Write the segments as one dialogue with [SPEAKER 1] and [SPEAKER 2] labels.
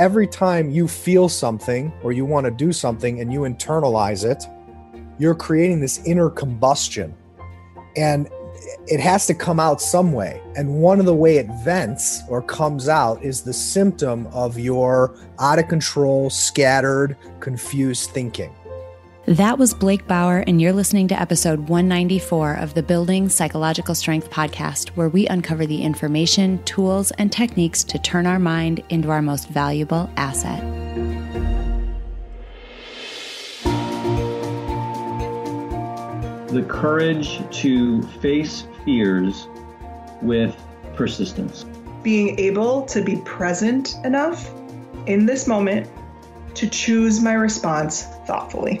[SPEAKER 1] every time you feel something or you want to do something and you internalize it, you're creating this inner combustion. And it has to come out some way. And one of the way it vents or comes out is the symptom of your out of control, scattered, confused thinking.
[SPEAKER 2] That was Blake Bauer, and you're listening to episode 194 of the Building Psychological Strength podcast, where we uncover the information, tools, and techniques to turn our mind into our most valuable asset.
[SPEAKER 3] The courage to face fears with persistence.
[SPEAKER 4] Being able to be present enough in this moment to choose my response thoughtfully.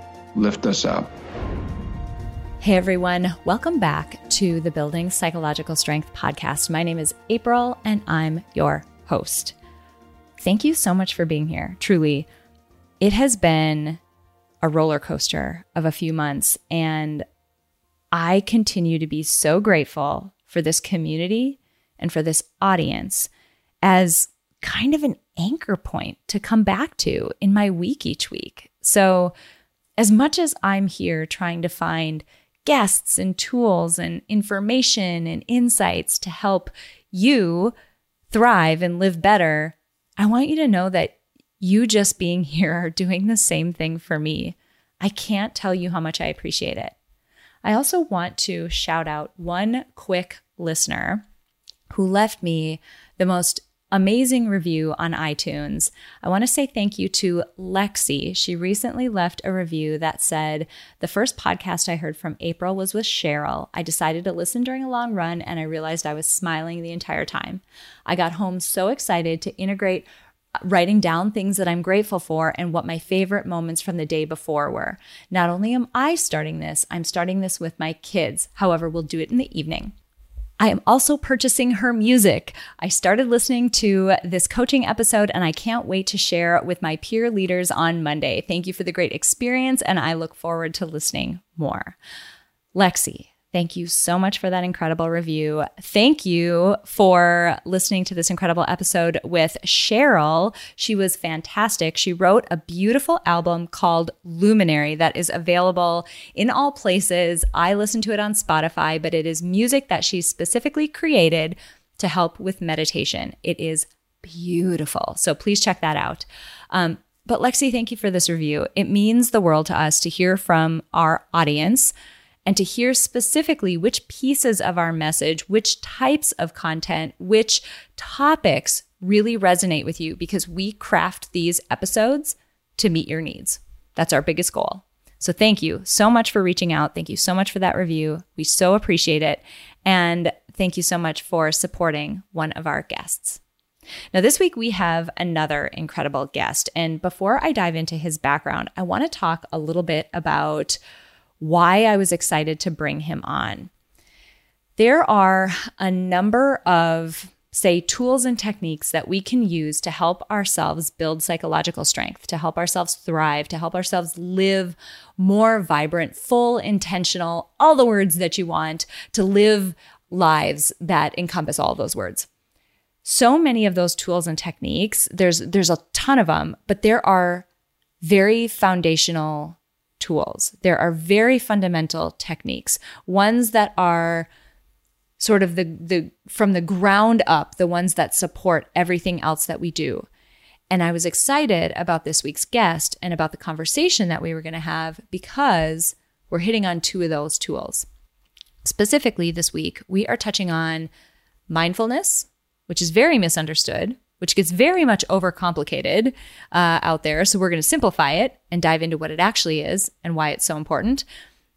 [SPEAKER 5] lift us up.
[SPEAKER 2] Hey everyone, welcome back to the Building Psychological Strength podcast. My name is April and I'm your host. Thank you so much for being here. Truly, it has been a roller coaster of a few months, and I continue to be so grateful for this community and for this audience as kind of an anchor point to come back to in my week each week. So, as much as I'm here trying to find guests and tools and information and insights to help you thrive and live better, I want you to know that you just being here are doing the same thing for me. I can't tell you how much I appreciate it. I also want to shout out one quick listener who left me the most amazing review on iTunes. I want to say thank you to Lexi. She recently left a review that said, The first podcast I heard from April was with Cheryl. I decided to listen during a long run and I realized I was smiling the entire time. I got home so excited to integrate writing down things that I'm grateful for and what my favorite moments from the day before were. Not only am I starting this, I'm starting this with my kids. However, we'll do it in the evening. I am also purchasing her music. I started listening to this coaching episode and I can't wait to share with my peer leaders on Monday. Thank you for the great experience and I look forward to listening more. Lexi, Thank you so much for that incredible review. Thank you for listening to this incredible episode with Cheryl. She was fantastic. She wrote a beautiful album called Luminary that is available in all places. I listen to it on Spotify, but it is music that she specifically created to help with meditation. It is beautiful. So please check that out. Um, but Lexi, thank you for this review. It means the world to us to hear from our audience and to hear specifically which pieces of our message, which types of content, which topics really resonate with you because we craft these episodes to meet your needs. That's our biggest goal. So thank you so much for reaching out. Thank you so much for that review. We so appreciate it. And thank you so much for supporting one of our guests. Now, this week we have another incredible guest. And before I dive into his background, I want to talk a little bit about why I was excited to bring him on. There are a number of, say, tools and techniques that we can use to help ourselves build psychological strength, to help ourselves thrive, to help ourselves live more vibrant, full, intentional, all the words that you want, to live lives that encompass all those words. So many of those tools and techniques, there's there's a ton of them, but there are very foundational tools. There are very fundamental techniques, ones that are sort of the, the from the ground up, the ones that support everything else that we do. And I was excited about this week's guest and about the conversation that we were going to have because we're hitting on two of those tools. Specifically, this week, we are touching on mindfulness, which is very misunderstood, which gets very much overcomplicated uh, out there. So we're going to simplify it and dive into what it actually is and why it's so important.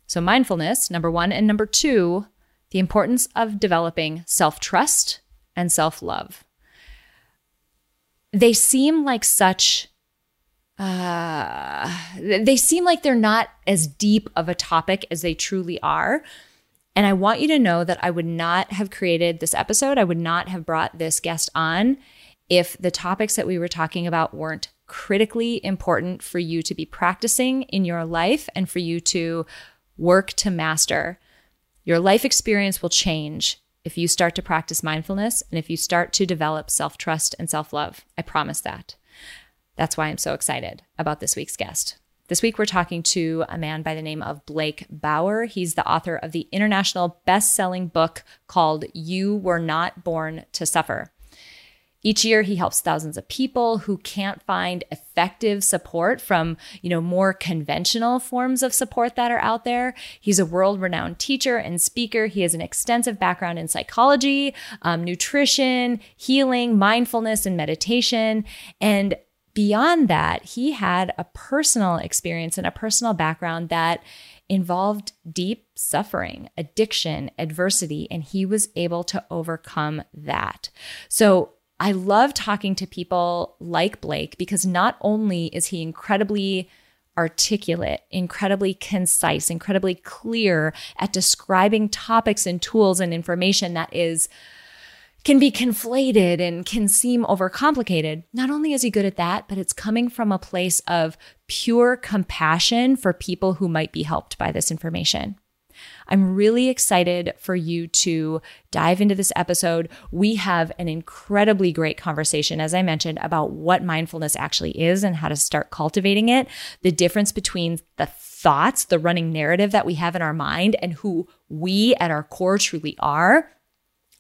[SPEAKER 2] So, mindfulness, number one. And number two, the importance of developing self trust and self love. They seem like such uh, they seem like they're not as deep of a topic as they truly are. And I want you to know that I would not have created this episode, I would not have brought this guest on if the topics that we were talking about weren't critically important for you to be practicing in your life and for you to work to master. Your life experience will change if you start to practice mindfulness and if you start to develop self trust and self love. I promise that. That's why I'm so excited about this week's guest. This week, we're talking to a man by the name of Blake Bauer. He's the author of the international best selling book called You Were Not Born to Suffer. Each year he helps thousands of people who can't find effective support from, you know, more conventional forms of support that are out there. He's a world-renowned teacher and speaker. He has an extensive background in psychology, um, nutrition, healing, mindfulness, and meditation. And beyond that, he had a personal experience and a personal background that involved deep suffering, addiction, adversity, and he was able to overcome that. So I love talking to people like Blake because not only is he incredibly articulate, incredibly concise, incredibly clear at describing topics and tools and information that is can be conflated and can seem overcomplicated. Not only is he good at that, but it's coming from a place of pure compassion for people who might be helped by this information. I'm really excited for you to dive into this episode. We have an incredibly great conversation, as I mentioned, about what mindfulness actually is and how to start cultivating it, the difference between the thoughts, the running narrative that we have in our mind, and who we at our core truly are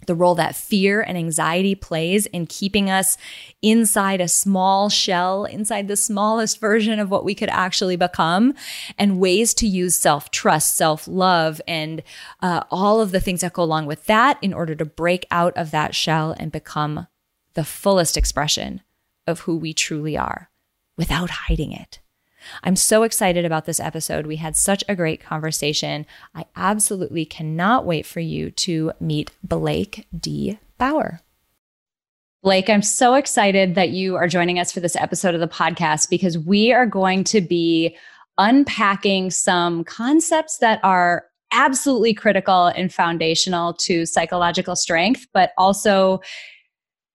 [SPEAKER 2] the role that fear and anxiety plays in keeping us inside a small shell, inside the smallest version of what we could actually become, and ways to use self trust, self love, and uh, all of the things that go along with that in order to break out of that shell and become the fullest expression of who we truly are without hiding it. I'm so excited about this episode. We had such a great conversation. I absolutely cannot wait for you to meet Blake D. Bauer. Blake, I'm so excited that you are joining us for this episode of the podcast because we are going to be unpacking some concepts that are absolutely critical and foundational to psychological strength, but also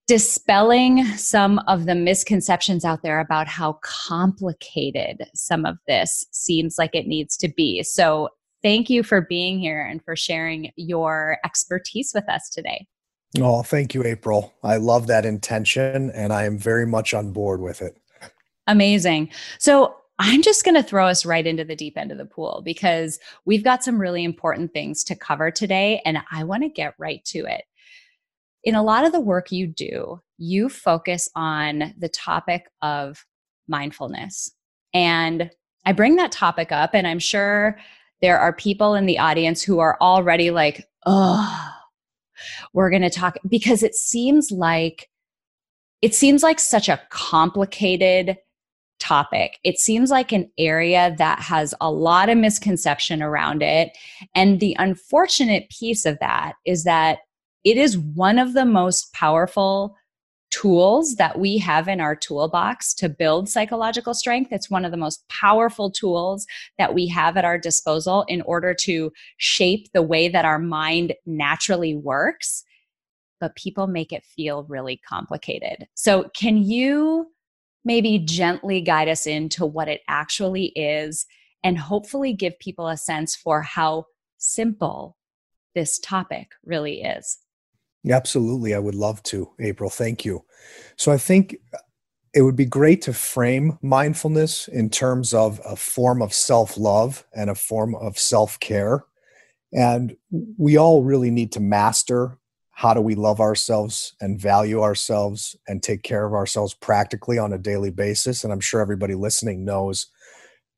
[SPEAKER 2] dispelling some of the misconceptions out there about how complicated some of this seems like it needs to be. So, thank you for being here and for sharing your expertise with us today.
[SPEAKER 1] Oh, thank you, April. I love that intention and I am very much on board with it.
[SPEAKER 2] Amazing. So, I'm just going to throw us right into the deep end of the pool because we've got some really important things to cover today, and I want to get right to it in a lot of the work you do, you focus on the topic of mindfulness. And I bring that topic up, and I'm sure there are people in the audience who are already like, oh, we're going to talk because it seems like it seems like such a complicated topic. It seems like an area that has a lot of misconception around it. And the unfortunate piece of that is that it is one of the most powerful tools that we have in our toolbox to build psychological strength. It's one of the most powerful tools that we have at our disposal in order to shape the way that our mind naturally works. But people make it feel really complicated. So, can you maybe gently guide us into what it actually is and hopefully give people a sense for how simple this topic really is?
[SPEAKER 1] Absolutely. I would love to, April. Thank you. So I think it would be great to frame mindfulness in terms of a form of self love and a form of self care. And we all really need to master how do we love ourselves and value ourselves and take care of ourselves practically on a daily basis. And I'm sure everybody listening knows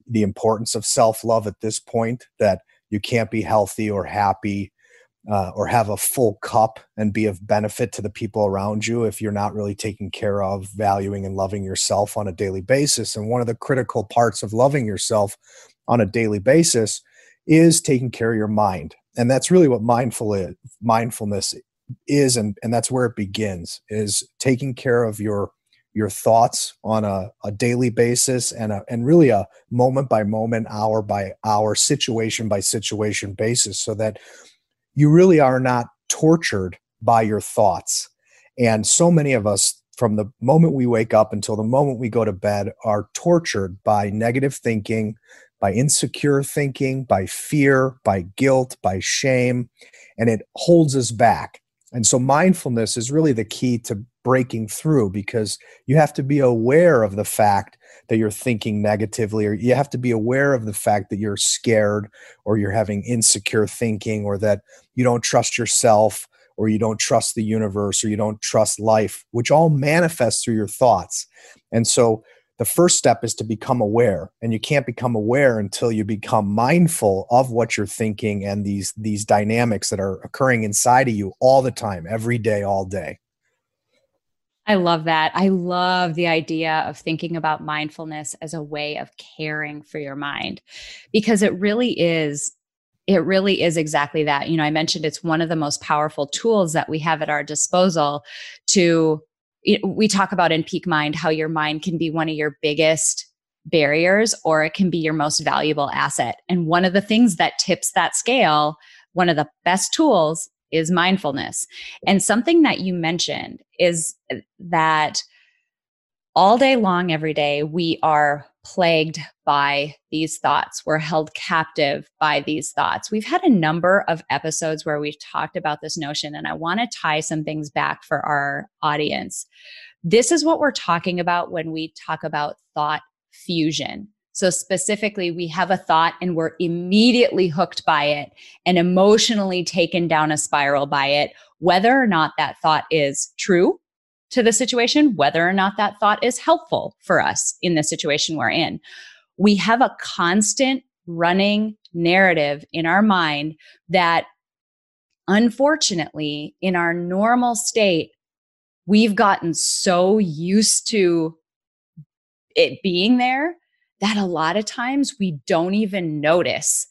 [SPEAKER 1] the importance of self love at this point that you can't be healthy or happy uh, or have a full cup and be of benefit to the people around you if you're not really taking care of valuing and loving yourself on a daily basis. And one of the critical parts of loving yourself on a daily basis is taking care of your mind. And that's really what mindful is, mindfulness is and, and that's where it begins is taking care of your your thoughts on a, a daily basis and a, and really a moment by moment hour by hour situation by situation basis so that you really are not tortured by your thoughts. And so many of us from the moment we wake up until the moment we go to bed are tortured by negative thinking by insecure thinking by fear by guilt by shame and it holds us back. And so mindfulness is really the key to breaking through because you have to be aware of the fact that you're thinking negatively or you have to be aware of the fact that you're scared or you're having insecure thinking or that you don't trust yourself or you don't trust the universe or you don't trust life which all manifests through your thoughts. And so the first step is to become aware and you can't become aware until you become mindful of what you're thinking and these these dynamics that are occurring inside of you all the time every day all day
[SPEAKER 2] I love that. I love the idea of thinking about mindfulness as a way of caring for your mind because it really is it really is exactly that. You know, I mentioned it's one of the most powerful tools that we have at our disposal to we talk about in peak mind how your mind can be one of your biggest barriers or it can be your most valuable asset. And one of the things that tips that scale, one of the best tools is mindfulness. And something that you mentioned is that all day long, every day, we are plagued by these thoughts. We're held captive by these thoughts. We've had a number of episodes where we've talked about this notion, and I want to tie some things back for our audience. This is what we're talking about when we talk about thought fusion. So, specifically, we have a thought and we're immediately hooked by it and emotionally taken down a spiral by it, whether or not that thought is true to the situation, whether or not that thought is helpful for us in the situation we're in. We have a constant running narrative in our mind that, unfortunately, in our normal state, we've gotten so used to it being there that a lot of times we don't even notice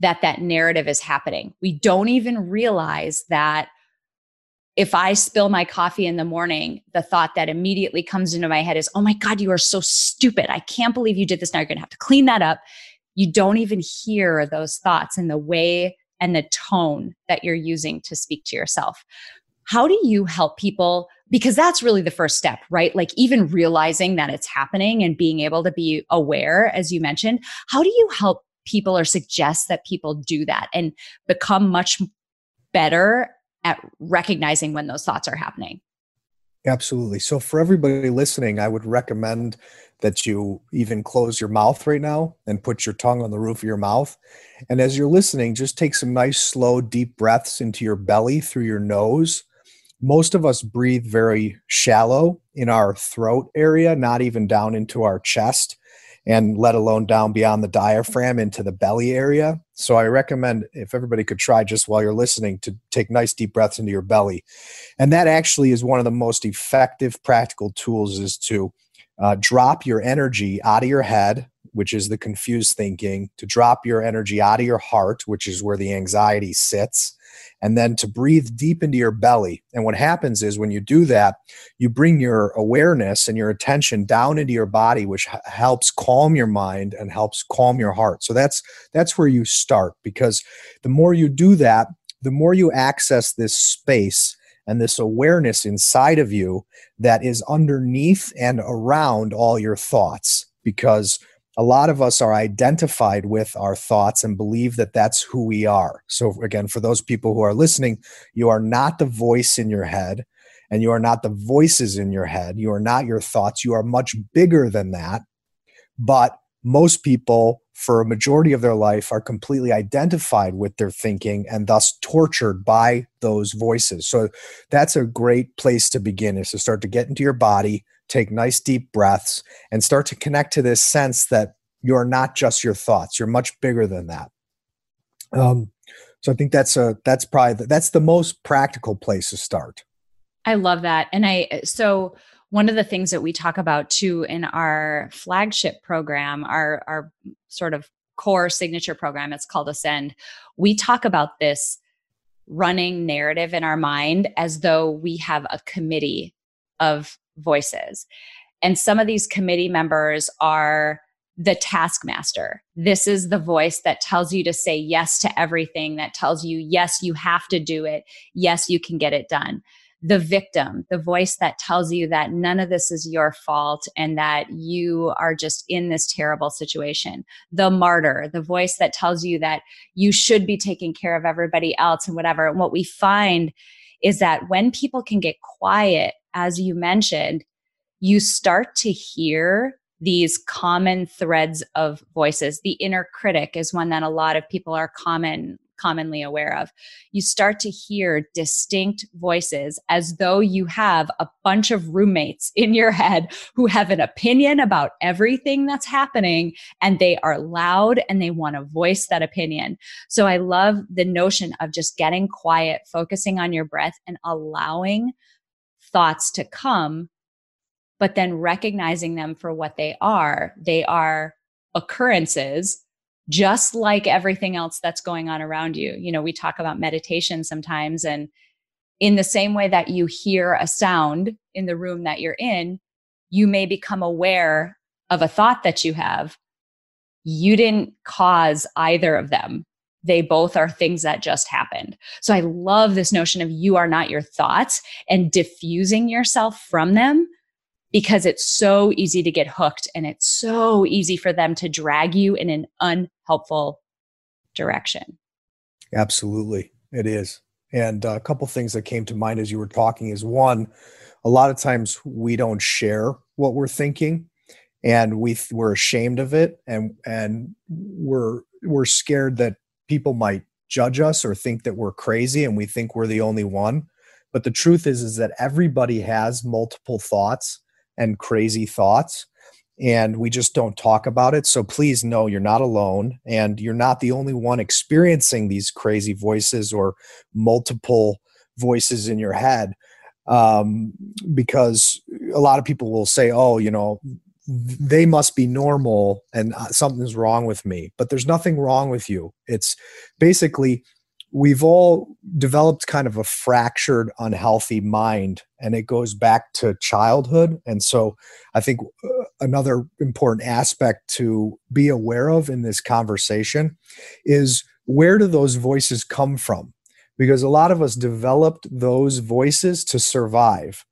[SPEAKER 2] that that narrative is happening. We don't even realize that if I spill my coffee in the morning, the thought that immediately comes into my head is, oh my God, you are so stupid. I can't believe you did this. Now you're going to have to clean that up. You don't even hear those thoughts in the way and the tone that you're using to speak to yourself. How do you help people? Because that's really the first step, right? Like even realizing that it's happening and being able to be aware, as you mentioned. How do you help people or suggest that people do that and become much better at recognizing when those thoughts are happening.
[SPEAKER 1] Absolutely. So, for everybody listening, I would recommend that you even close your mouth right now and put your tongue on the roof of your mouth. And as you're listening, just take some nice, slow, deep breaths into your belly through your nose. Most of us breathe very shallow in our throat area, not even down into our chest and let alone down beyond the diaphragm into the belly area. So I recommend if everybody could try just while you're listening to take nice deep breaths into your belly. And that actually is one of the most effective practical tools is to uh, drop your energy out of your head, which is the confused thinking, to drop your energy out of your heart, which is where the anxiety sits, and then to breathe deep into your belly. And what happens is when you do that, you bring your awareness and your attention down into your body, which helps calm your mind and helps calm your heart. So that's that's where you start because the more you do that, the more you access this space and this awareness inside of you that is underneath and around all your thoughts because a lot of us are identified with our thoughts and believe that that's who we are. So, again, for those people who are listening, you are not the voice in your head and you are not the voices in your head. You are not your thoughts. You are much bigger than that. But most people, for a majority of their life, are completely identified with their thinking and thus tortured by those voices. So, that's a great place to begin is to start to get into your body take nice deep breaths, and start to connect to this sense that you're not just your thoughts. You're much bigger than that. Um, so I think that's a that's probably the, that's the most practical place to start.
[SPEAKER 2] I love that, and I so one of the things that we talk about too in our flagship program, our our sort of core signature program, it's called Ascend. We talk about this running narrative in our mind as though we have a committee of voices. And some of these committee members are the taskmaster. This is the voice that tells you to say yes to everything, that tells you, yes, you have to do it. Yes, you can get it done. The victim, the voice that tells you that none of this is your fault and that you are just in this terrible situation. The martyr, the voice that tells you that you should be taking care of everybody else and whatever. And what we find is that when people can get quiet, as you mentioned, you start to hear these common threads of voices. The inner critic is one that a lot of people are common commonly aware of. You start to hear distinct voices as though you have a bunch of roommates in your head who have an opinion about everything that's happening and they are loud and they want to voice that opinion. So I love the notion of just getting quiet, focusing on your breath and allowing thoughts to come but then recognizing them for what they are. They are occurrences just like everything else that's going on around you. You know, we talk about meditation sometimes and in the same way that you hear a sound in the room that you're in, you may become aware of a thought that you have. You didn't cause either of them. They both are things that just happened. So I love this notion of you are not your thoughts and diffusing yourself from them because it's so easy to get hooked and it's so easy for them to drag you in an unhelpful direction.
[SPEAKER 1] Absolutely, it is. And uh, a couple things that came to mind as you were talking is one, a lot of times we don't share what we're thinking and we we're ashamed of it and and we're we're scared that people might judge us or think that we're crazy and we think we're the only one but the truth is is that everybody has multiple thoughts and crazy thoughts and we just don't talk about it. So please know you're not alone and you're not the only one experiencing these crazy voices or multiple voices in your head. Um, because a lot of people will say, oh, you know, they must be normal and uh, something's wrong with me. But there's nothing wrong with you. It's basically we've all developed kind of a fractured, unhealthy mind, and it goes back to childhood. And so I think uh, another important aspect to be aware of in this conversation is where do those voices come from? Because a lot of us developed those voices to survive.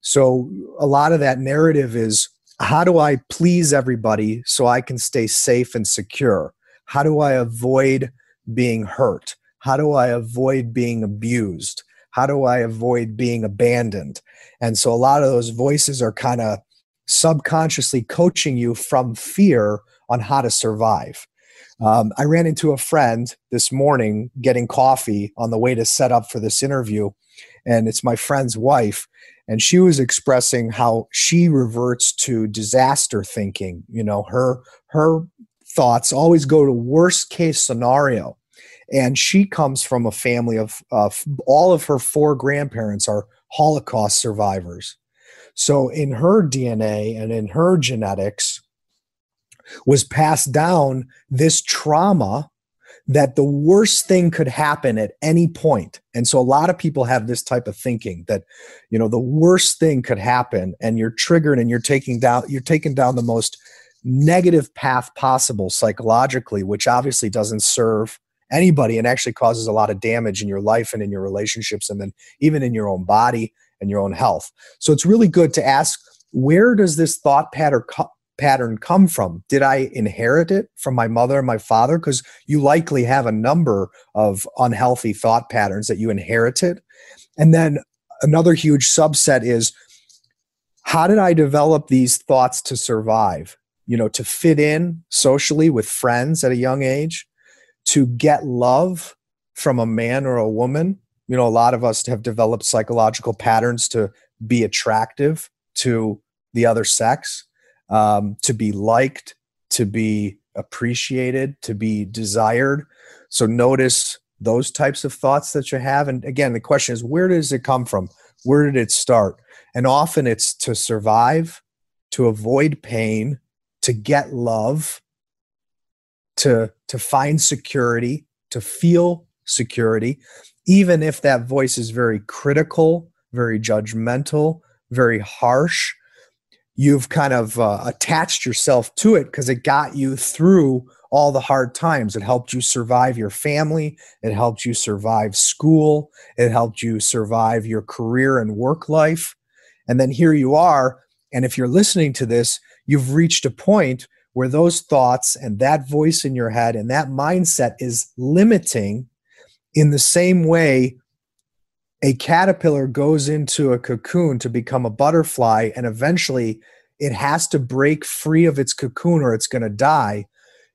[SPEAKER 1] So a lot of that narrative is how do I please everybody so I can stay safe and secure? How do I avoid being hurt? How do I avoid being abused? How do I avoid being abandoned? And so a lot of those voices are kind of subconsciously coaching you from fear on how to survive. Um, I ran into a friend this morning getting coffee on the way to set up for this interview, and it's my friend's wife. And she was expressing how she reverts to disaster thinking. You know, her her thoughts always go to worst case scenario and she comes from a family of uh, all of her four grandparents are holocaust survivors so in her dna and in her genetics was passed down this trauma that the worst thing could happen at any point and so a lot of people have this type of thinking that you know the worst thing could happen and you're triggered and you're taking down you're taking down the most negative path possible psychologically which obviously doesn't serve anybody and actually causes a lot of damage in your life and in your relationships and then even in your own body and your own health. So it's really good to ask where does this thought pattern pattern come from? Did I inherit it from my mother and my father because you likely have a number of unhealthy thought patterns that you inherited. And then another huge subset is how did I develop these thoughts to survive? You know, to fit in socially with friends at a young age, to get love from a man or a woman. You know, a lot of us have developed psychological patterns to be attractive to the other sex, um, to be liked, to be appreciated, to be desired. So notice those types of thoughts that you have. And again, the question is, where does it come from? Where did it start? And often it's to survive, to avoid pain, to get love, to to find security, to feel security, even if that voice is very critical, very judgmental, very harsh, you've kind of uh, attached yourself to it because it got you through all the hard times. It helped you survive your family. It helped you survive school. It helped you survive your career and work life. And then here you are. And if you're listening to this, you've reached a point where those thoughts and that voice in your head and that mindset is limiting in the same way a caterpillar goes into a cocoon to become a butterfly and eventually it has to break free of its cocoon or it's going to die.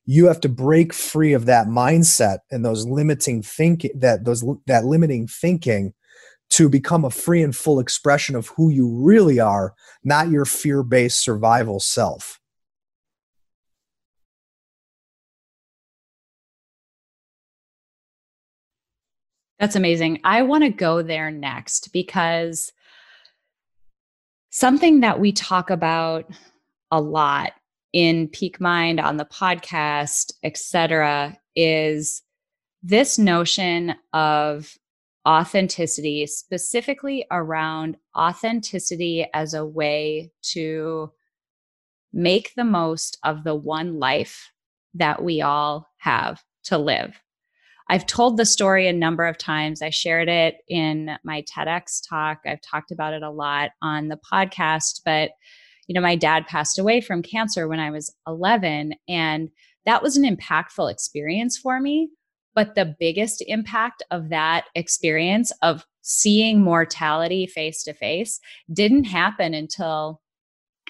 [SPEAKER 1] You have to break free of that mindset and those limiting thinking that those that limiting thinking to become a free and full expression of who you really are not your fear-based survival self
[SPEAKER 2] That's amazing. I want to go there next because something that we talk about a lot in Peak Mind on the podcast, etc., is this notion of authenticity, specifically around authenticity as a way to make the most of the one life that we all have to live. I've told the story a number of times. I shared it in my TEDx talk. I've talked about it a lot on the podcast, but you know, my dad passed away from cancer when I was 11 and that was an impactful experience for me, but the biggest impact of that experience of seeing mortality face to face didn't happen until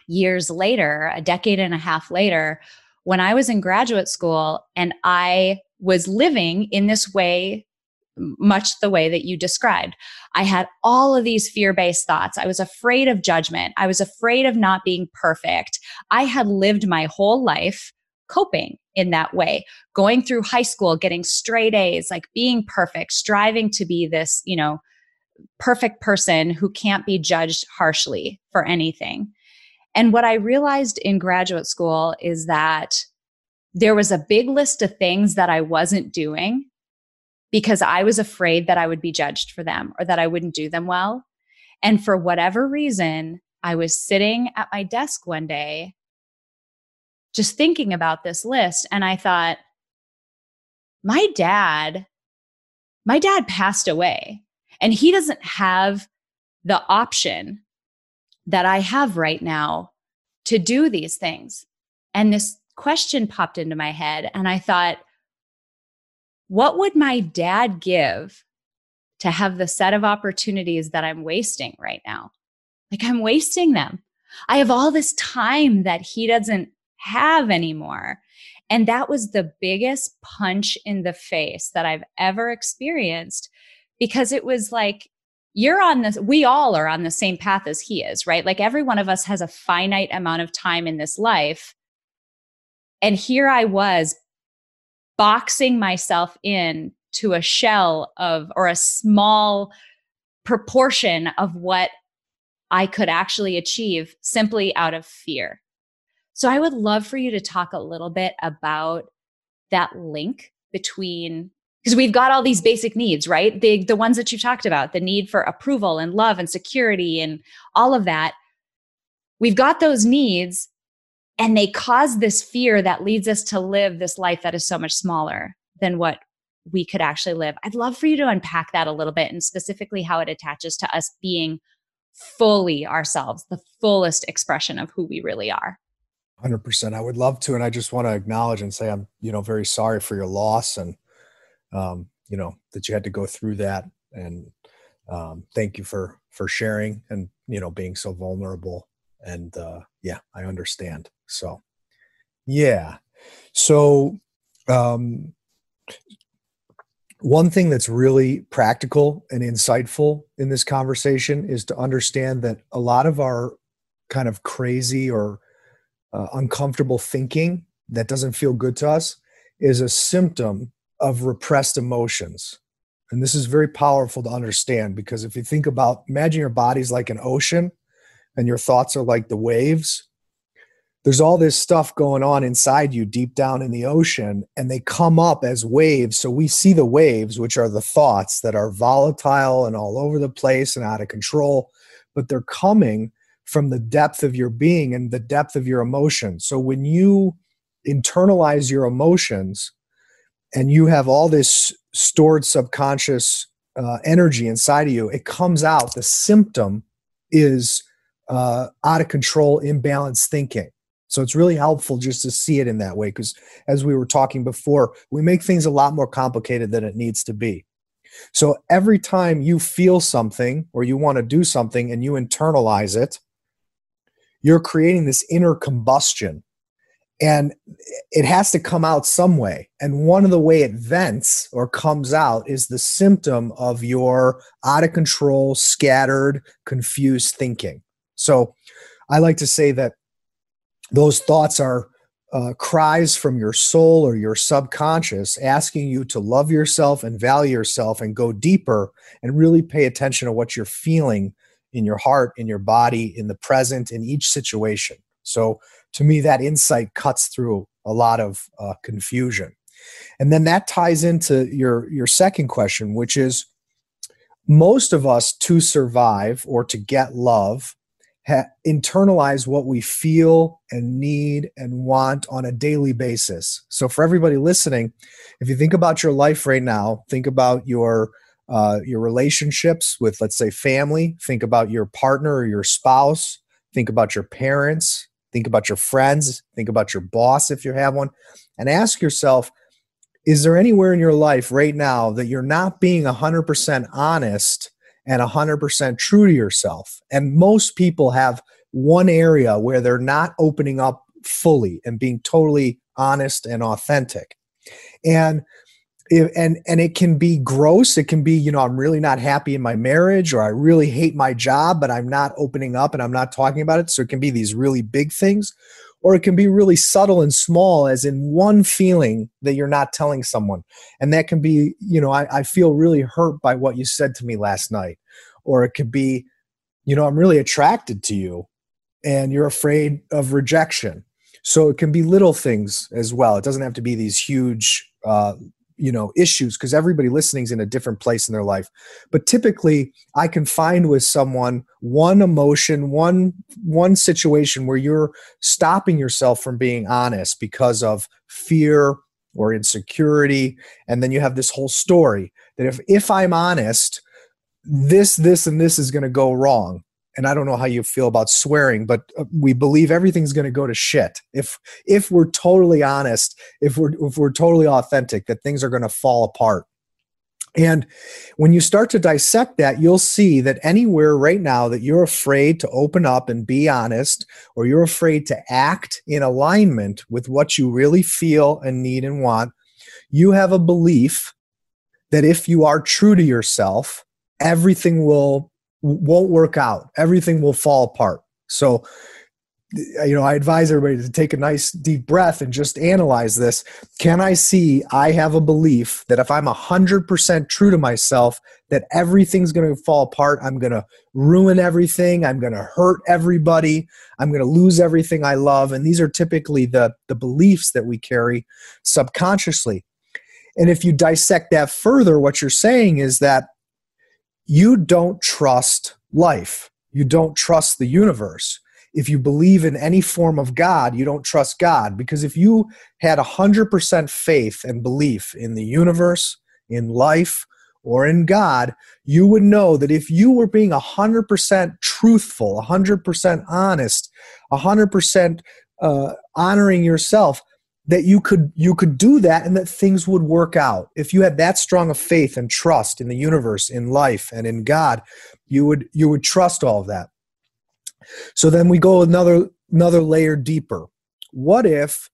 [SPEAKER 2] years later, a decade and a half later, when I was in graduate school and I was living in this way much the way that you described. I had all of these fear based thoughts. I was afraid of judgment. I was afraid of not being perfect. I had lived my whole life coping in that way, going through high school, getting straight A's, like being perfect, striving to be this, you know, perfect person who can't be judged harshly for anything. And what I realized in graduate school is that there was a big list of things that I wasn't doing because I was afraid that I would be judged for them or that I wouldn't do them well. And for whatever reason, I was sitting at my desk one day just thinking about this list and I thought, my dad, my dad passed away and he doesn't have the option that I have right now to do these things. And this question popped into my head and I thought, what would my dad give to have the set of opportunities that I'm wasting right now? Like I'm wasting them. I have all this time that he doesn't have anymore. And that was the biggest punch in the face that I've ever experienced because it was like, you're on this, we all are on the same path as he is, right? Like every one of us has a finite amount of time in this life. And here I was boxing myself in to a shell of or a small proportion of what I could actually achieve simply out of fear. So I would love for you to talk a little bit about that link between because we've got all these basic needs, right? The the ones that you talked about, the need for approval and love and security and all of that. We've got those needs and they cause this fear that leads us to live this life that is so much smaller than what we could actually live. I'd love for you to unpack that a little bit and specifically how it attaches to us being fully ourselves, the fullest expression of who we really are.
[SPEAKER 1] 100%. I would love to. And I just want to acknowledge and say, I'm, you know, very sorry for your loss and, um, you know, that you had to go through that. And um, thank you for, for sharing and, you know, being so vulnerable. And uh, yeah, I understand. So, yeah. So, um, one thing that's really practical and insightful in this conversation is to understand that a lot of our kind of crazy or uh, uncomfortable thinking that doesn't feel good to us is a symptom of repressed emotions. And this is very powerful to understand because if you think about, imagine your body's like an ocean and your thoughts are like the waves there's all this stuff going on inside you deep down in the ocean and they come up as waves so we see the waves which are the thoughts that are volatile and all over the place and out of control but they're coming from the depth of your being and the depth of your emotions. So when you internalize your emotions and you have all this stored subconscious uh, energy inside of you, it comes out. The symptom is uh, out of control, imbalanced thinking. So it's really helpful just to see it in that way because, as we were talking before, we make things a lot more complicated than it needs to be. So every time you feel something or you want to do something and you internalize it, you're creating this inner combustion and it has to come out some way and one of the way it vents or comes out is the symptom of your out of control scattered confused thinking so i like to say that those thoughts are uh, cries from your soul or your subconscious asking you to love yourself and value yourself and go deeper and really pay attention to what you're feeling in your heart in your body in the present in each situation so to me, that insight cuts through a lot of uh, confusion. And then that ties into your, your second question, which is most of us to survive or to get love ha- internalize what we feel and need and want on a daily basis. So, for everybody listening, if you think about your life right now, think about your uh, your relationships with, let's say, family. Think about your partner or your spouse. Think about your parents. Think about your friends, think about your boss if you have one, and ask yourself is there anywhere in your life right now that you're not being 100% honest and 100% true to yourself? And most people have one area where they're not opening up fully and being totally honest and authentic. And and and it can be gross it can be you know i'm really not happy in my marriage or i really hate my job but i'm not opening up and i'm not talking about it so it can be these really big things or it can be really subtle and small as in one feeling that you're not telling someone. And that can be you know i, I feel really hurt by what you said to me last night. Or it could be you know i'm really attracted to you and you're afraid of rejection. So it can be little things as well. It doesn't have to be these huge uh, you know issues because everybody listening is in a different place in their life. But typically i can find with someone one emotion one one situation where you're stopping yourself from being honest because of fear or insecurity and then you have this whole story that if if i'm honest this this and this is going to go wrong and I don't know how you feel about swearing, but uh, we believe everything's going to go to shit if if we're totally honest, if we're if we're totally authentic, that things are going to fall apart. And when you start to dissect that, you'll see that anywhere right now that you're afraid to open up and be honest, or you're afraid to act in alignment with what you really feel and need and want, you have a belief that if you are true to yourself, everything will won't work out. Everything will fall apart. So, you know, I advise everybody to take a nice deep breath and just analyze this. Can I see I have a belief that if I'm 100% true to myself, that everything's going to fall apart? I'm going to ruin everything. I'm going to hurt everybody. I'm going to lose everything I love. And these are typically the, the beliefs that we carry subconsciously. And if you dissect that further, what you're saying is that you don't trust life. You don't trust the universe. If you believe in any form of God, you don't trust God. Because if you had 100% faith and belief in the universe, in life, or in God, you would know that if you were being 100% truthful, 100% honest, 100% uh, honoring yourself, that you could you could do that and that things would work out. If you had that strong of faith and trust in the universe in life and in god you would you would trust all of that. So then we go another another layer deeper. What if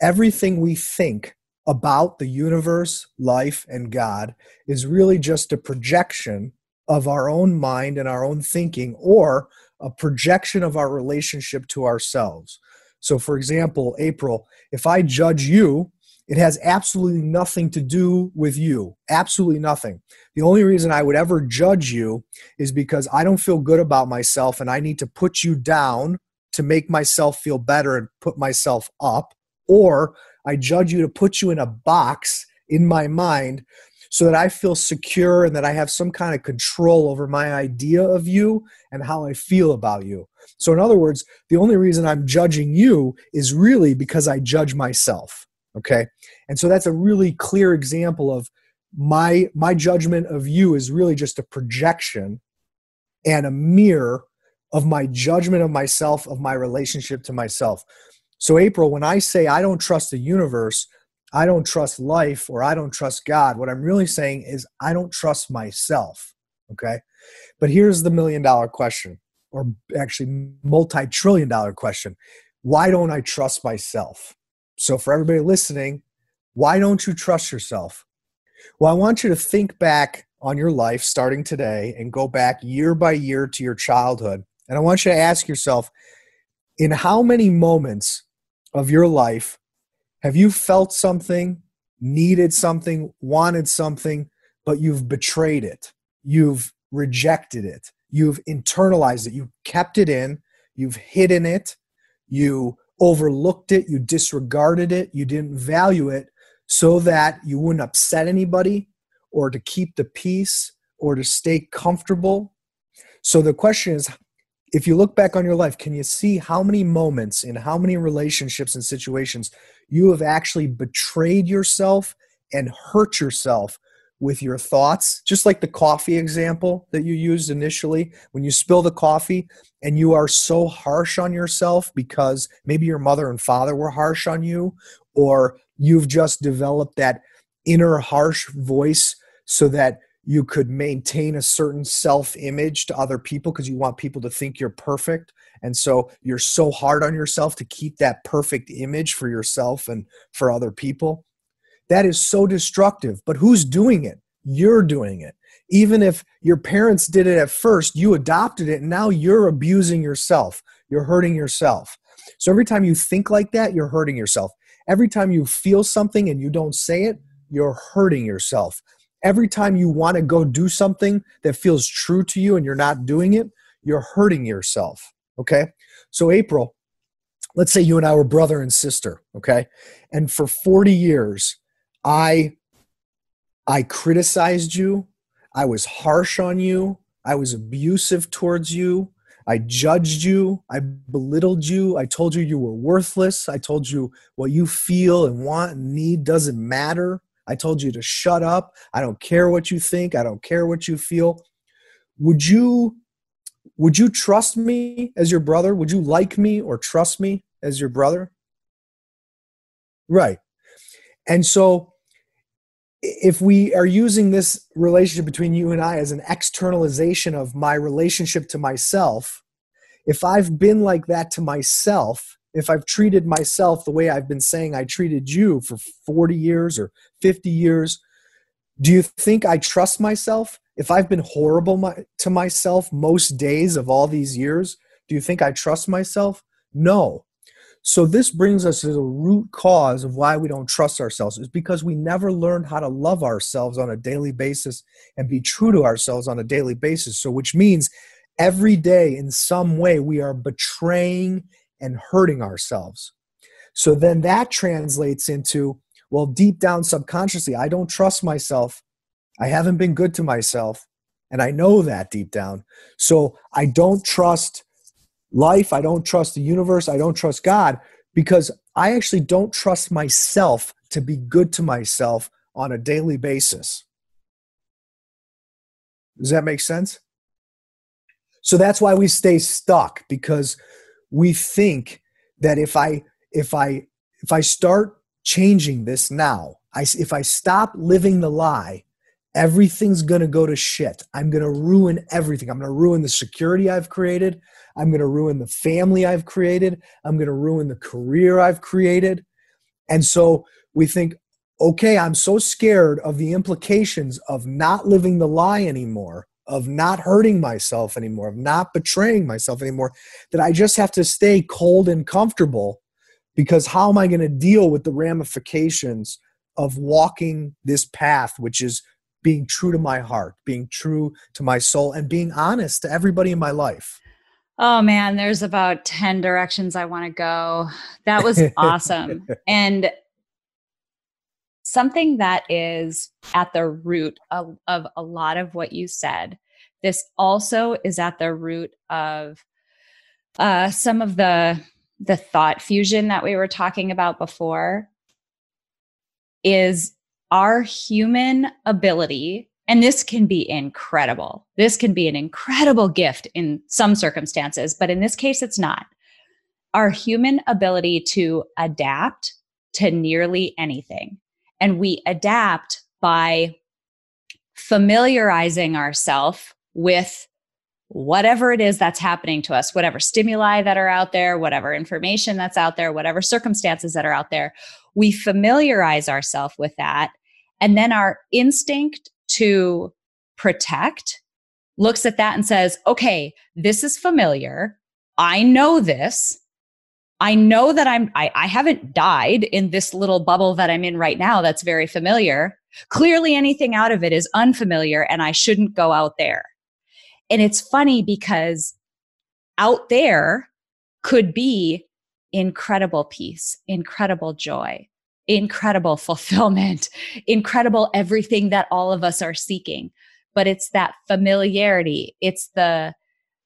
[SPEAKER 1] everything we think about the universe life and god is really just a projection of our own mind and our own thinking or a projection of our relationship to ourselves so, for example, April, if I judge you, it has absolutely nothing to do with you. Absolutely nothing. The only reason I would ever judge you is because I don't feel good about myself and I need to put you down to make myself feel better and put myself up. Or I judge you to put you in a box in my mind so that I feel secure and that I have some kind of control over my idea of you and how I feel about you. So, in other words, the only reason I'm judging you is really because I judge myself. Okay. And so that's a really clear example of my my judgment of you is really just a projection and a mirror of my judgment of myself of my relationship to myself so april when i say i don't trust the universe i don't trust life or i don't trust god. What i'm really saying is i don't trust myself okay? But here's the million dollar question or actually multi-trillion dollar question. Why don't i trust myself? So for everybody listening why don't you trust yourself? Well, I want you to think back on your life starting today and go back year by year to your childhood. And I want you to ask yourself in how many moments of your life have you felt something, needed something, wanted something, but you've betrayed it? You've rejected it. You've internalized it. You kept it in. You've hidden it. You overlooked it. You disregarded it. You didn't value it so that you wouldn't upset anybody or to keep the peace or to stay comfortable. So the question is if you look back on your life, can you see how many moments in how many relationships and situations you have actually betrayed yourself and hurt yourself with your thoughts? Just like the coffee example that you used initially, when you spill the coffee and you are so harsh on yourself because maybe your mother and father were harsh on you, or you've just developed that inner harsh voice so that you could maintain a certain self image to other people because you want people to think you're perfect. And so you're so hard on yourself to keep that perfect image for yourself and for other people. That is so destructive. But who's doing it? You're doing it. Even if your parents did it at first, you adopted it, and now you're abusing yourself. You're hurting yourself. So every time you think like that, you're hurting yourself. Every time you feel something and you don't say it, you're hurting yourself. Every time you want to go do something that feels true to you and you're not doing it, you're hurting yourself. Okay? So, April, let's say you and I were brother and sister, okay? And for 40 years, I I criticized you, I was harsh on you, I was abusive towards you, I judged you. I belittled you. I told you you were worthless. I told you what you feel and want and need doesn't matter. I told you to shut up. I don't care what you think. I don't care what you feel. Would you would you trust me as your brother? Would you like me or trust me as your brother? Right. And so if we are using this relationship between you and I as an externalization of my relationship to myself, if I've been like that to myself, if I've treated myself the way I've been saying I treated you for 40 years or 50 years, do you think I trust myself? If I've been horrible my, to myself most days of all these years, do you think I trust myself? No. So this brings us to the root cause of why we don't trust ourselves is because we never learned how to love ourselves on a daily basis and be true to ourselves on a daily basis. So which means every day in some way we are betraying and hurting ourselves. So then that translates into well deep down subconsciously I don't trust myself. I haven't been good to myself and I know that deep down. So I don't trust life, I don't trust the universe, I don't trust God because I actually don't trust myself to be good to myself on a daily basis. Does that make sense? So that's why we stay stuck because we think that if I if I if I start changing this now, I if I stop living the lie, everything's going to go to shit. I'm going to ruin everything. I'm going to ruin the security I've created. I'm going to ruin the family I've created. I'm going to ruin the career I've created. And so we think, okay, I'm so scared of the implications of not living the lie anymore, of not hurting myself anymore, of not betraying myself anymore, that I just have to stay cold and comfortable because how am I going to deal with the ramifications of walking this path, which is being true to my heart, being true to my soul, and being honest to everybody in my life.
[SPEAKER 2] Oh man, there's about 10 directions I want to go. That was awesome. and something that is at the root of, of a lot of what you said. This also is at the root of uh, some of the the thought fusion that we were talking about before. Is our human ability, and this can be incredible. This can be an incredible gift in some circumstances, but in this case, it's not. Our human ability to adapt to nearly anything. And we adapt by familiarizing ourselves with whatever it is that's happening to us, whatever stimuli that are out there, whatever information that's out there, whatever circumstances that are out there, we familiarize ourselves with that. And then our instinct to protect looks at that and says, okay, this is familiar. I know this. I know that I'm, I, I haven't died in this little bubble that I'm in right now that's very familiar. Clearly, anything out of it is unfamiliar and I shouldn't go out there. And it's funny because out there could be incredible peace, incredible joy, incredible fulfillment, incredible everything that all of us are seeking. But it's that familiarity. It's the,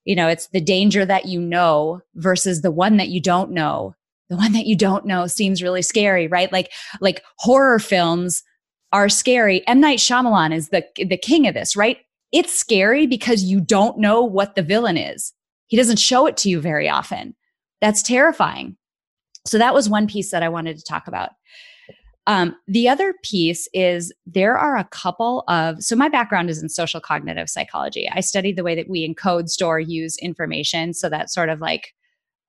[SPEAKER 2] you know, it's the danger that you know versus the one that you don't know. The one that you don't know seems really scary, right? Like, like horror films are scary. M. Night Shyamalan is the, the king of this, right? It's scary because you don't know what the villain is. He doesn't show it to you very often. That's terrifying. So that was one piece that I wanted to talk about. Um, the other piece is there are a couple of, so my background is in social cognitive psychology. I studied the way that we encode, store, use information. So that sort of like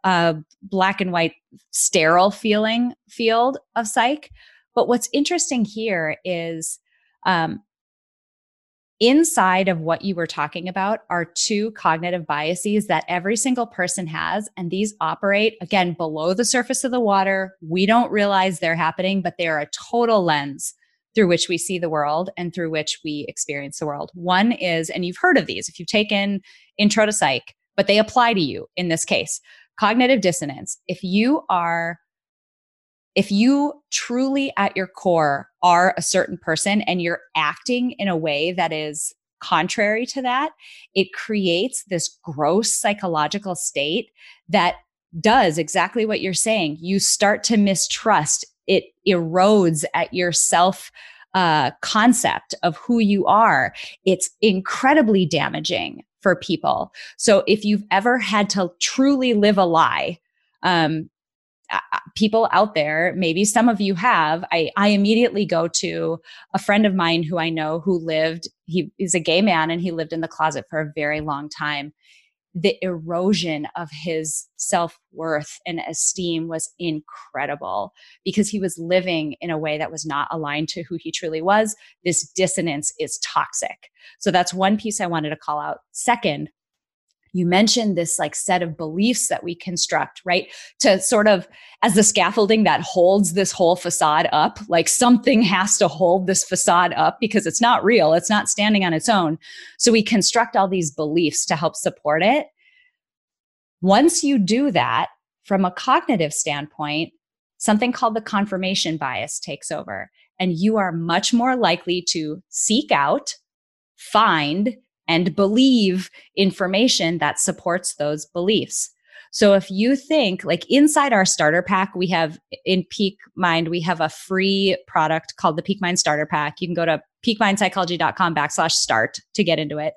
[SPEAKER 2] a black and white, sterile feeling field of psych. But what's interesting here is um, inside of what you were talking about are two cognitive biases that every single person has. And these operate again below the surface of the water. We don't realize they're happening, but they are a total lens through which we see the world and through which we experience the world. One is, and you've heard of these if you've taken intro to psych, but they apply to you in this case cognitive dissonance. If you are if you truly at your core are a certain person and you're acting in a way that is contrary to that, it creates this gross psychological state that does exactly what you're saying. You start to mistrust, it erodes at your self uh, concept of who you are. It's incredibly damaging for people. So if you've ever had to truly live a lie, um, Uh, uh, people out there, maybe some of you have, I, I immediately go to a friend of mine who I know who lived, he is a gay man and he lived in the closet for a very long time. The erosion of his self worth and esteem was incredible because he was living in a way that was not aligned to who he truly was. This dissonance is toxic. So that's one piece I wanted to call out. Second, you mentioned this like set of beliefs that we construct, right? To sort of as the scaffolding that holds this whole facade up, like something has to hold this facade up because it's not real. It's not standing on its own. So we construct all these beliefs to help support it. Once you do that from a cognitive standpoint, something called the confirmation bias takes over and you are much more likely to seek out, find, and believe information that supports those beliefs. So if you think like inside our starter pack, we have in Peak Mind, we have a free product called the Peak Mind Starter Pack. You can go to peakmindpsychology.com backslash start to get into it.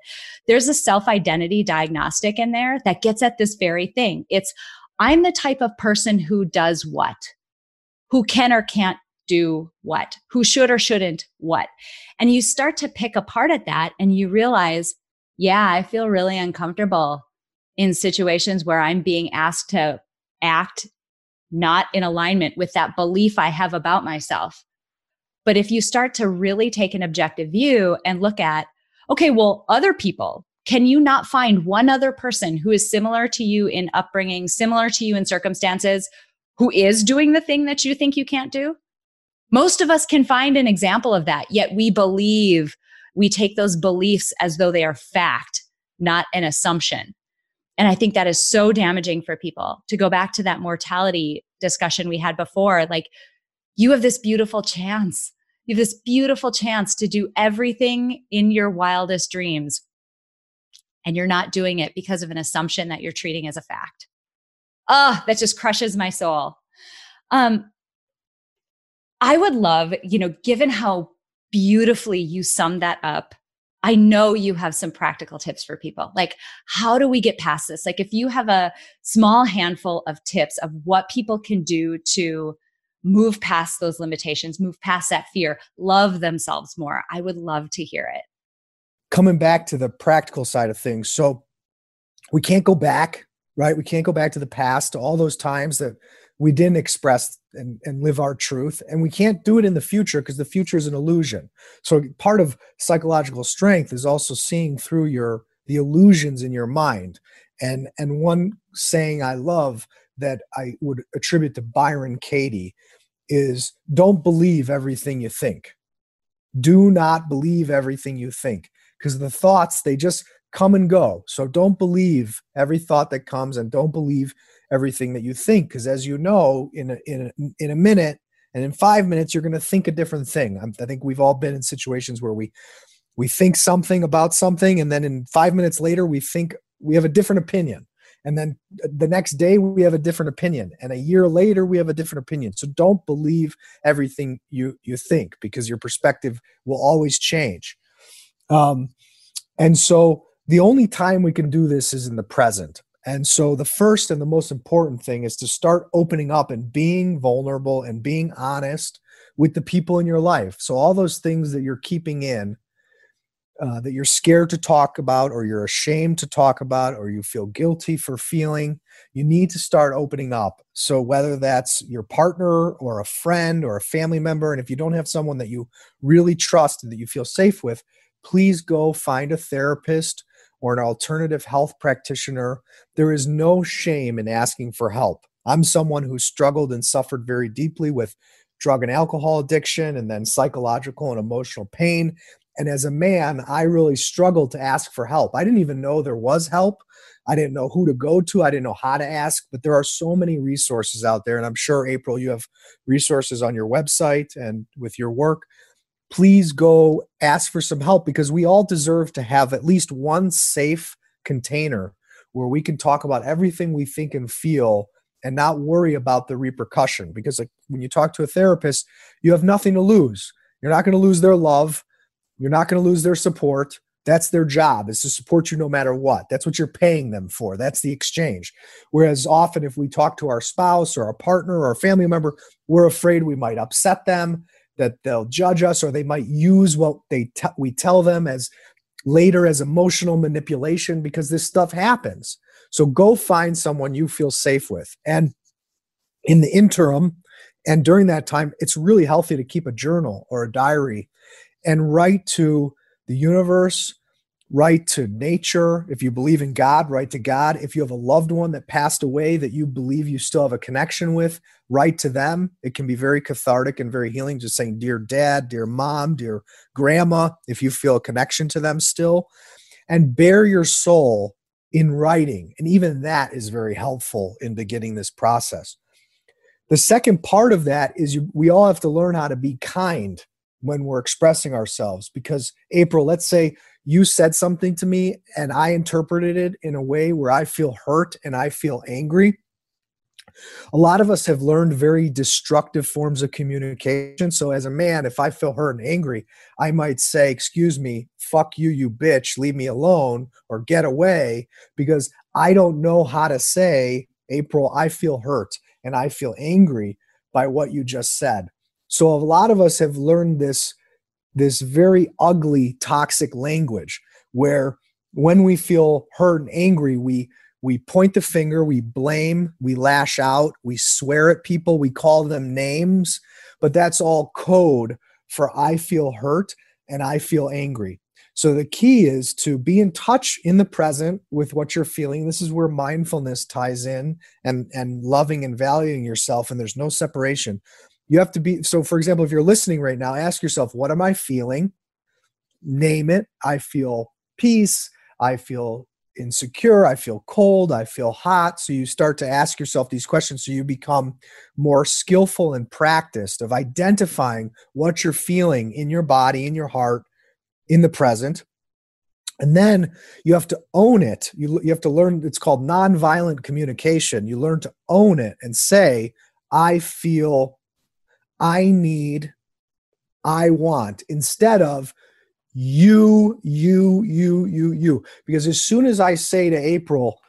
[SPEAKER 2] There's a self identity diagnostic in there that gets at this very thing. It's I'm the type of person who does what, who can or can't do what, who should or shouldn't what. And you start to pick apart at that and you realize, yeah, I feel really uncomfortable in situations where I'm being asked to act not in alignment with that belief I have about myself. But if you start to really take an objective view and look at, okay, well, other people, can you not find one other person who is similar to you in upbringing, similar to you in circumstances, who is doing the thing that you think you can't do? Most of us can find an example of that, yet we believe we take those beliefs as though they are fact, not an assumption. And I think that is so damaging for people. To go back to that mortality discussion we had before, like you have this beautiful chance. You have this beautiful chance to do everything in your wildest dreams. And you're not doing it because of an assumption that you're treating as a fact. Oh, that just crushes my soul. Um, I would love, you know, given how beautifully you summed that up I know you have some practical tips for people. Like, how do we get past this? Like, if you have a small handful of tips of what people can do to move past those limitations, move past that fear, love themselves more, I would love to hear it.
[SPEAKER 1] Coming back to the practical side of things. So, we can't go back, right? We can't go back to the past, to all those times that we didn't express and, and live our truth and we can't do it in the future because the future is an illusion. So part of psychological strength is also seeing through your the illusions in your mind. And and one saying i love that i would attribute to byron katie is don't believe everything you think. Do not believe everything you think. Because the thoughts they just come and go. So don't believe every thought that comes and don't believe everything that you think because as you know in a, in a, in a minute and in 5 minutes you're going to think a different thing. I'm, i think we've all been in situations where we we think something about something and then in 5 minutes later we think we have a different opinion. And then the next day we have a different opinion. And a year later we have a different opinion. So don't believe everything you you think because your perspective will always change. Um, and so the only time we can do this is in the present and so the first and the most important thing is to start opening up and being vulnerable and being honest with the people in your life. So all those things that you're keeping in, uh, that you're scared to talk about, or you're ashamed to talk about, or you feel guilty for feeling, you need to start opening up. So whether that's your partner or a friend or a family member, and if you don't have someone that you really trust and that you feel safe with, please go find a therapist or an alternative health practitioner, there is no shame in asking for help. I'm someone who struggled and suffered very deeply with drug and alcohol addiction and then psychological and emotional pain. And as a man, I really struggled to ask for help. I didn't even know there was help. I didn't know who to go to. I didn't know how to ask, but there are so many resources out there. And I'm sure, April, you have resources on your website and with your work please go ask for some help because we all deserve to have at least one safe container where we can talk about everything we think and feel and not worry about the repercussion. Because like when you talk to a therapist you have nothing to lose. You're not going to lose their love. You're not going to lose their support. That's their job is to support you no matter what. That's what you're paying them for. That's the exchange. Whereas often if we talk to our spouse or our partner or a family member we're afraid we might upset them that they'll judge us or they might use what they te- we tell them as later as emotional manipulation because this stuff happens. So go find someone you feel safe with. And in the interim and during that time, it's really healthy to keep a journal or a diary and write to the universe write to nature. If you believe in God, write to God. If you have a loved one that passed away that you believe you still have a connection with, write to them. It can be very cathartic and very healing, just saying, Dear dad, dear mom, dear grandma, if you feel a connection to them still. And bare your soul in writing. And even that is very helpful in beginning this process. The second part of that is you, we all have to learn how to be kind when we're expressing ourselves because April, let's say you said something to me and I interpreted it in a way where I feel hurt and I feel angry. A lot of us have learned very destructive forms of communication. So, as a man, if I feel hurt and angry, I might say, Excuse me, fuck you, you bitch, leave me alone, or get away, because I don't know how to say, April, I feel hurt and I feel angry by what you just said. So, a lot of us have learned this this very ugly toxic language where when we feel hurt and angry we we point the finger we blame we lash out we swear at people we call them names but that's all code for i feel hurt and i feel angry. So the key is to be in touch in the present with what you're feeling. This is where mindfulness ties in and and loving and valuing yourself and there's no separation you have to be so for example if you're listening right now ask yourself what am i feeling name it i feel peace i feel insecure. I feel cold. I feel hot. So you start to ask yourself these questions. So you become more skillful and practiced of identifying what you're feeling in your body, in your heart, in the present. And then you have to own it. You, you have to learn, it's called nonviolent communication. You learn to own it and say, I feel, I need, I want, instead of you, you, you, you, you. Because as soon as I say to April,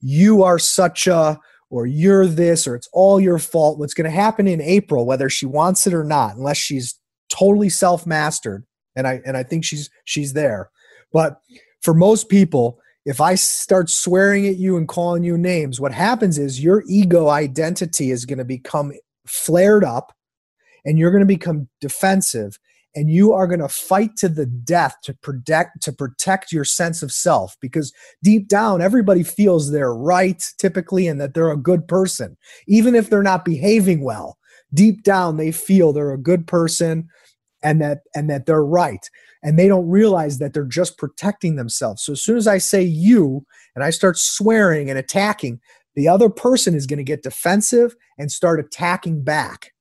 [SPEAKER 1] you are such a, or you're this, or it's all your fault, what's going to happen in April, whether she wants it or not, unless she's totally self mastered, and I and I think she's she's there. But for most people, if I start swearing at you and calling you names, what happens is your ego identity is going to become flared up and you're going to become defensive and you are going to fight to the death to protect to protect your sense of self because deep down everybody feels they're right typically and that they're a good person. Even if they're not behaving well deep down they feel they're a good person and that and that they're right. And they don't realize that they're just protecting themselves. So as soon as i say you and i start swearing and attacking the other person is going to get defensive and start attacking back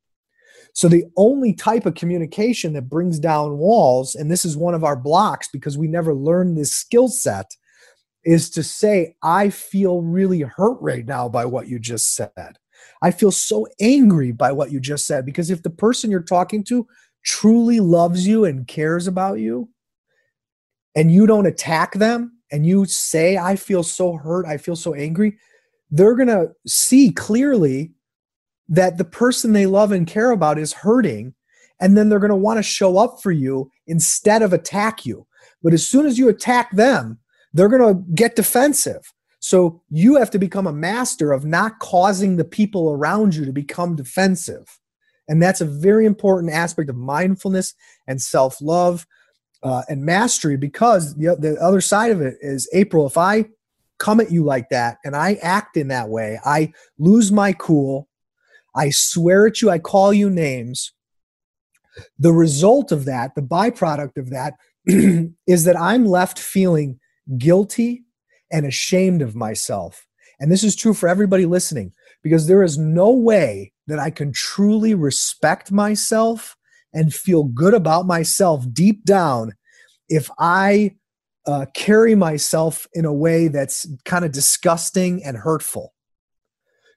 [SPEAKER 1] so the only type of communication that brings down walls, and this is one of our blocks because we never learned this skill set, is to say, I feel really hurt right now by what you just said. I feel so angry by what you just said because if the person you're talking to truly loves you and cares about you, and you don't attack them and you say, I feel so hurt, I feel so angry, they're going to see clearly that the person they love and care about is hurting and then they're going to want to show up for you instead of attack you. But as soon as you attack them they're going to get defensive. So you have to become a master of not causing the people around you to become defensive. And that's a very important aspect of mindfulness and self-love uh, and mastery because the, the other side of it is april if i come at you like that and i act in that way i lose my cool I swear at you, I call you names. The result of that, the byproduct of that, is that I'm left feeling guilty and ashamed of myself. And this is true for everybody listening because there is no way that I can truly respect myself and feel good about myself deep down if I uh, carry myself in a way that's kind of disgusting and hurtful.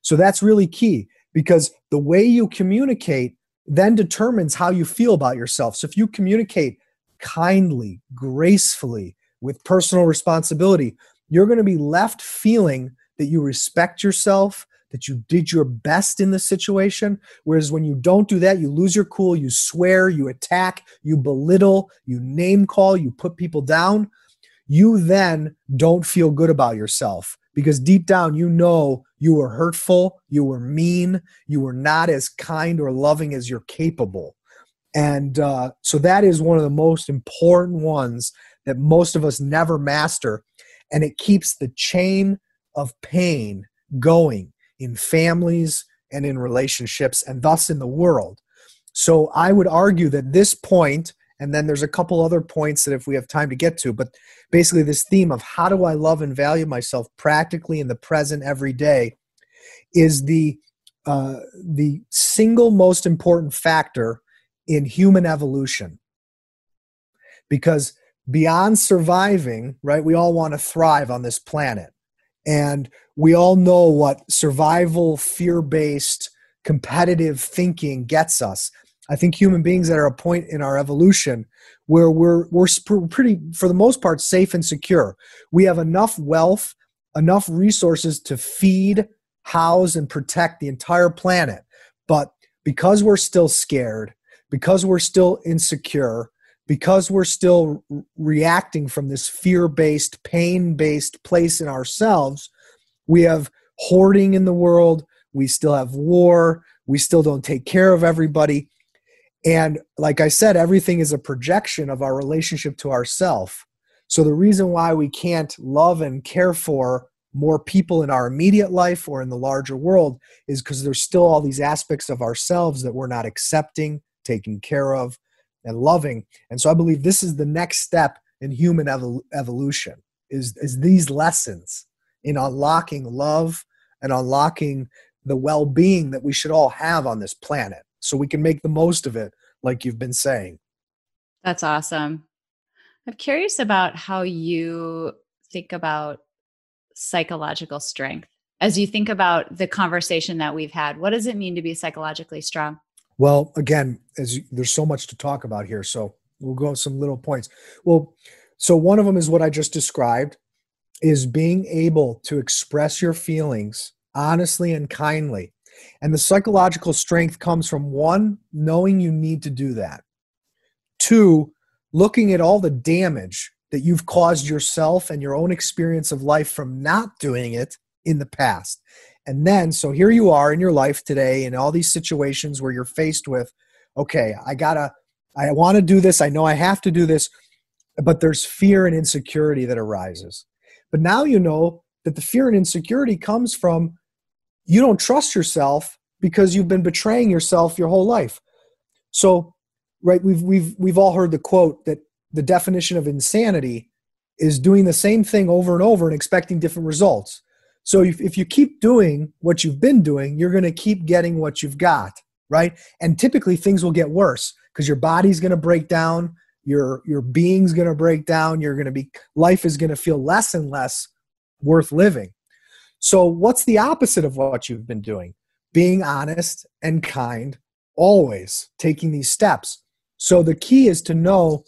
[SPEAKER 1] So that's really key because the way you communicate then determines how you feel about yourself. So if you communicate kindly, gracefully, with personal responsibility, you're going to be left feeling that you respect yourself, that you did your best in the situation. Whereas when you don't do that, you lose your cool, you swear, you attack, you belittle, you name call, you put people down. You then don't feel good about yourself because deep down you know you were hurtful, you were mean, you were not as kind or loving as you're capable. And uh, so that is one of the most important ones that most of us never master. And it keeps the chain of pain going in families and in relationships and thus in the world. So I would argue that this point and then there's a couple other points that if we have time to get to, but basically this theme of how do I love and value myself practically in the present every day is the uh, the single most important factor in human evolution. Because beyond surviving, right, we all want to thrive on this planet. And we all know what survival, fear based, competitive thinking gets us. I think human beings that are a point in our evolution where we're we're pretty for the most part safe and secure. We have enough wealth, enough resources to feed, house and protect the entire planet. But because we're still scared, because we're still insecure, because we're still reacting from this fear-based, pain-based place in ourselves, we have hoarding in the world, we still have war, we still don't take care of everybody and like I said, everything is a projection of our relationship to ourself. So the reason why we can't love and care for more people in our immediate life or in the larger world is because there's still all these aspects of ourselves that we're not accepting, taking care of, and loving. And so I believe this is the next step in human evol- evolution is is these lessons in unlocking love and unlocking the well-being that we should all have on this planet so we can make the most of it like you've been saying.
[SPEAKER 2] That's awesome. I'm curious about how you think about psychological strength. As you think about the conversation that we've had what does it mean to be psychologically strong?
[SPEAKER 1] Well again as you, there's so much to talk about here so we'll go some little points. Well so one of them is what i just described is being able to express your feelings honestly and kindly. And the psychological strength comes from one, knowing you need to do that. Two, looking at all the damage that you've caused yourself and your own experience of life from not doing it in the past. And then, so here you are in your life today in all these situations where you're faced with, okay, I gotta, I wanna do this, I know I have to do this, but there's fear and insecurity that arises. But now you know that the fear and insecurity comes from you don't trust yourself because you've been betraying yourself your whole life. So, right, we've we've we've all heard the quote that the definition of insanity is doing the same thing over and over and expecting different results. So if, if you keep doing what you've been doing, you're going to keep getting what you've got, right? And typically things will get worse because your body's going to break down, your your being's going to break down, you're going to be life is going to feel less and less worth living. So, what's the opposite of what you've been doing? Being honest and kind, always taking these steps. So, the key is to know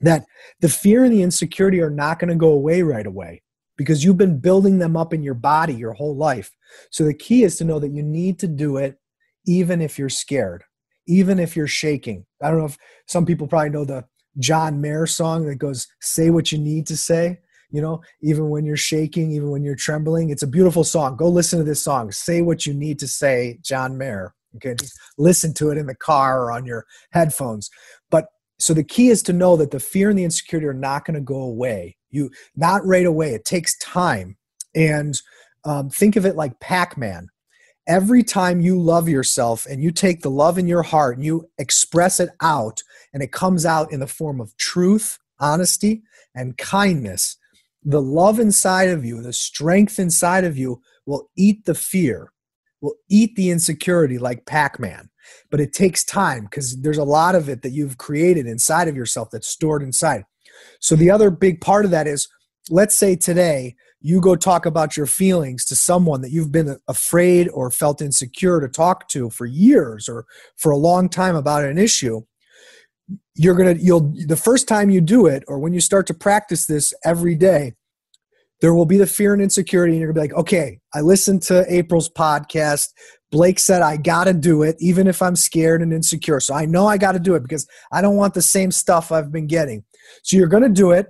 [SPEAKER 1] that the fear and the insecurity are not going to go away right away because you've been building them up in your body your whole life. So, the key is to know that you need to do it even if you're scared, even if you're shaking. I don't know if some people probably know the John Mayer song that goes, Say what you need to say you know even when you're shaking even when you're trembling it's a beautiful song. Go listen to this song. Say what you need to say john mayer okay? Just listen to it in the car or on your headphones. But so the key is to know that the fear and the insecurity are not going to go away. You not right away. It takes time. And um, think of it like pac-man. Every time you love yourself and you take the love in your heart and you express it out and it comes out in the form of truth honesty and kindness the love inside of you, the strength inside of you will eat the fear, will eat the insecurity like Pac Man. But it takes time because there's a lot of it that you've created inside of yourself that's stored inside. So, the other big part of that is let's say today you go talk about your feelings to someone that you've been afraid or felt insecure to talk to for years or for a long time about an issue you're going to you'll the first time you do it or when you start to practice this every day there will be the fear and insecurity and you're going to be like okay i listened to april's podcast. Blake said i got to do it even if i'm scared and insecure. So i know i got to do it because i don't want the same stuff i've been getting. So you're going to do it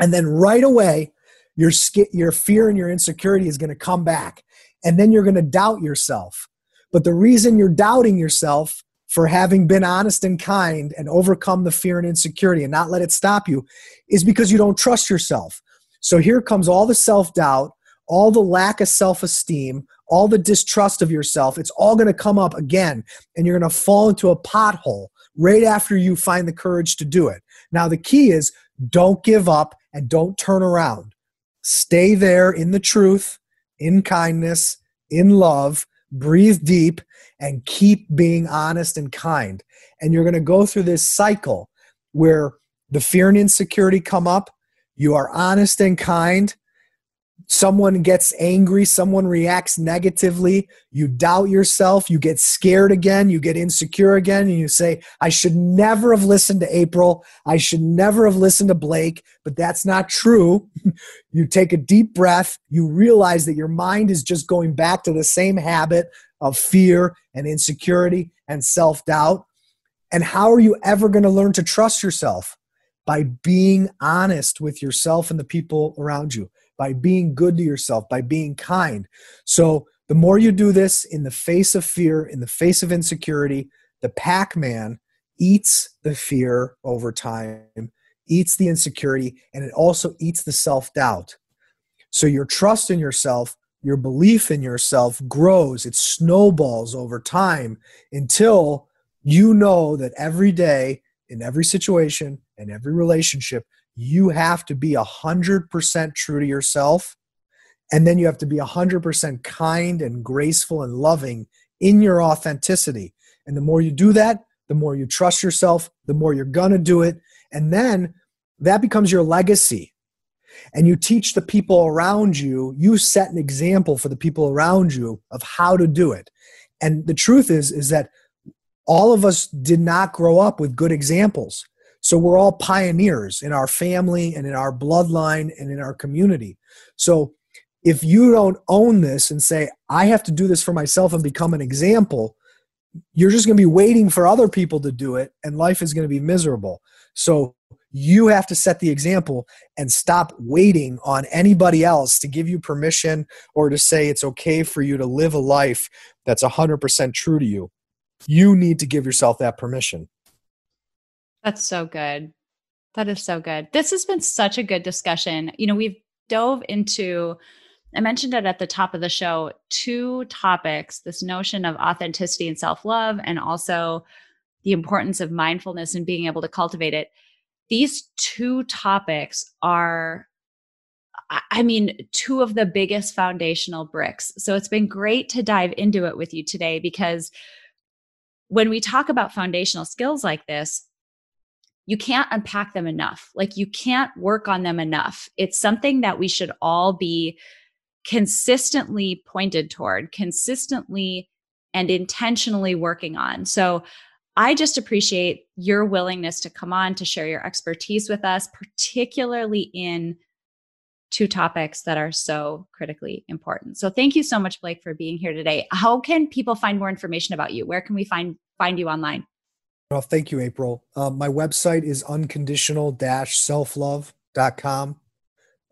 [SPEAKER 1] and then right away your your fear and your insecurity is going to come back and then you're going to doubt yourself. But the reason you're doubting yourself for having been honest and kind and overcome the fear and insecurity and not let it stop you is because you don't trust yourself. So here comes all the self doubt, all the lack of self esteem, all the distrust of yourself. It's all going to come up again, and you're going to fall into a pothole right after you find the courage to do it. Now, the key is don't give up and don't turn around. Stay there in the truth, in kindness, in love, breathe deep, and keep being honest and kind. And you're going to go through this cycle where the fear and insecurity come up, you are honest and kind. Someone gets angry, someone reacts negatively, you doubt yourself, you get scared again, you get insecure again, and you say, I should never have listened to April, I should never have listened to Blake, but that's not true. you take a deep breath, you realize that your mind is just going back to the same habit of fear and insecurity and self doubt. And how are you ever going to learn to trust yourself? By being honest with yourself and the people around you, by being good to yourself, by being kind. So, the more you do this in the face of fear, in the face of insecurity, the Pac Man eats the fear over time, eats the insecurity, and it also eats the self doubt. So, your trust in yourself your belief in yourself grows, it snowballs over time until you know that every day, in every situation, in every relationship, you have to be 100% true to yourself. And then you have to be 100% kind and graceful and loving in your authenticity. And the more you do that, the more you trust yourself, the more you're going to do it. And then that becomes your legacy. And you teach the people around you, you set an example for the people around you of how to do it. And the truth is, is that all of us did not grow up with good examples. So we're all pioneers in our family and in our bloodline and in our community. So if you don't own this and say, I have to do this for myself and become an example, you're just going to be waiting for other people to do it and life is going to be miserable. So you have to set the example and stop waiting on anybody else to give you permission or to say it's okay for you to live a life that's 100% true to you you need to give yourself that permission.
[SPEAKER 2] That's so good. That is so good. This has been such a good discussion. You know, we've dove into, I mentioned it at the top of the show, two topics this notion of authenticity and self love, and also the importance of mindfulness and being able to cultivate it. These two topics are I mean, two of the biggest foundational bricks. So it's been great to dive into it with you today because when we talk about foundational skills like this, you can't unpack them enough. Like you can't work on them enough. It's something that we should all be consistently pointed toward, consistently and intentionally working on. So I just appreciate your willingness to come on to share your expertise with us, particularly in two topics that are so critically important. So thank you so much Blake for being here today. How can people find more information about you? Where can we find find you online?
[SPEAKER 1] Well, thank you April. Um, my website is unconditional-selflove.com.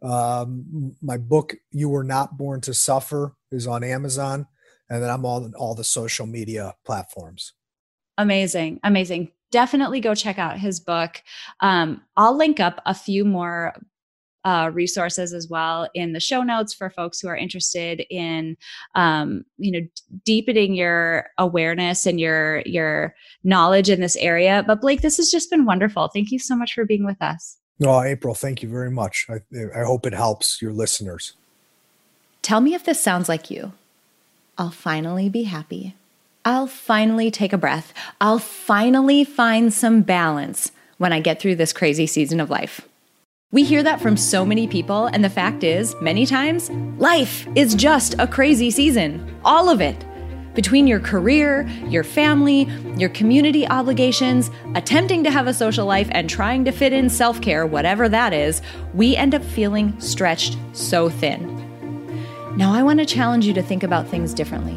[SPEAKER 1] Um, my book You Were Not Born to Suffer is on Amazon and then I'm on all the social media platforms.
[SPEAKER 2] Amazing. Amazing. Definitely go check out his book. Um, I'll link up a few more uh, resources as well in the show notes for folks who are interested in um, you know deepening your awareness and your your knowledge in this area. But blake this has just been wonderful. Thank you so much for being with us.
[SPEAKER 1] No april thank you very much. I, I hope it helps your listeners.
[SPEAKER 2] Tell me if this sounds like you. I'll finally be happy i'll finally take a breath i'll finally find some balance when i get through this crazy season of life we hear that from so many people, and the fact is, many times, life is just a crazy season. All of it. Between your career, your family, your community obligations, attempting to have a social life, and trying to fit in self care, whatever that is, we end up feeling stretched so thin. Now, I want to challenge you to think about things differently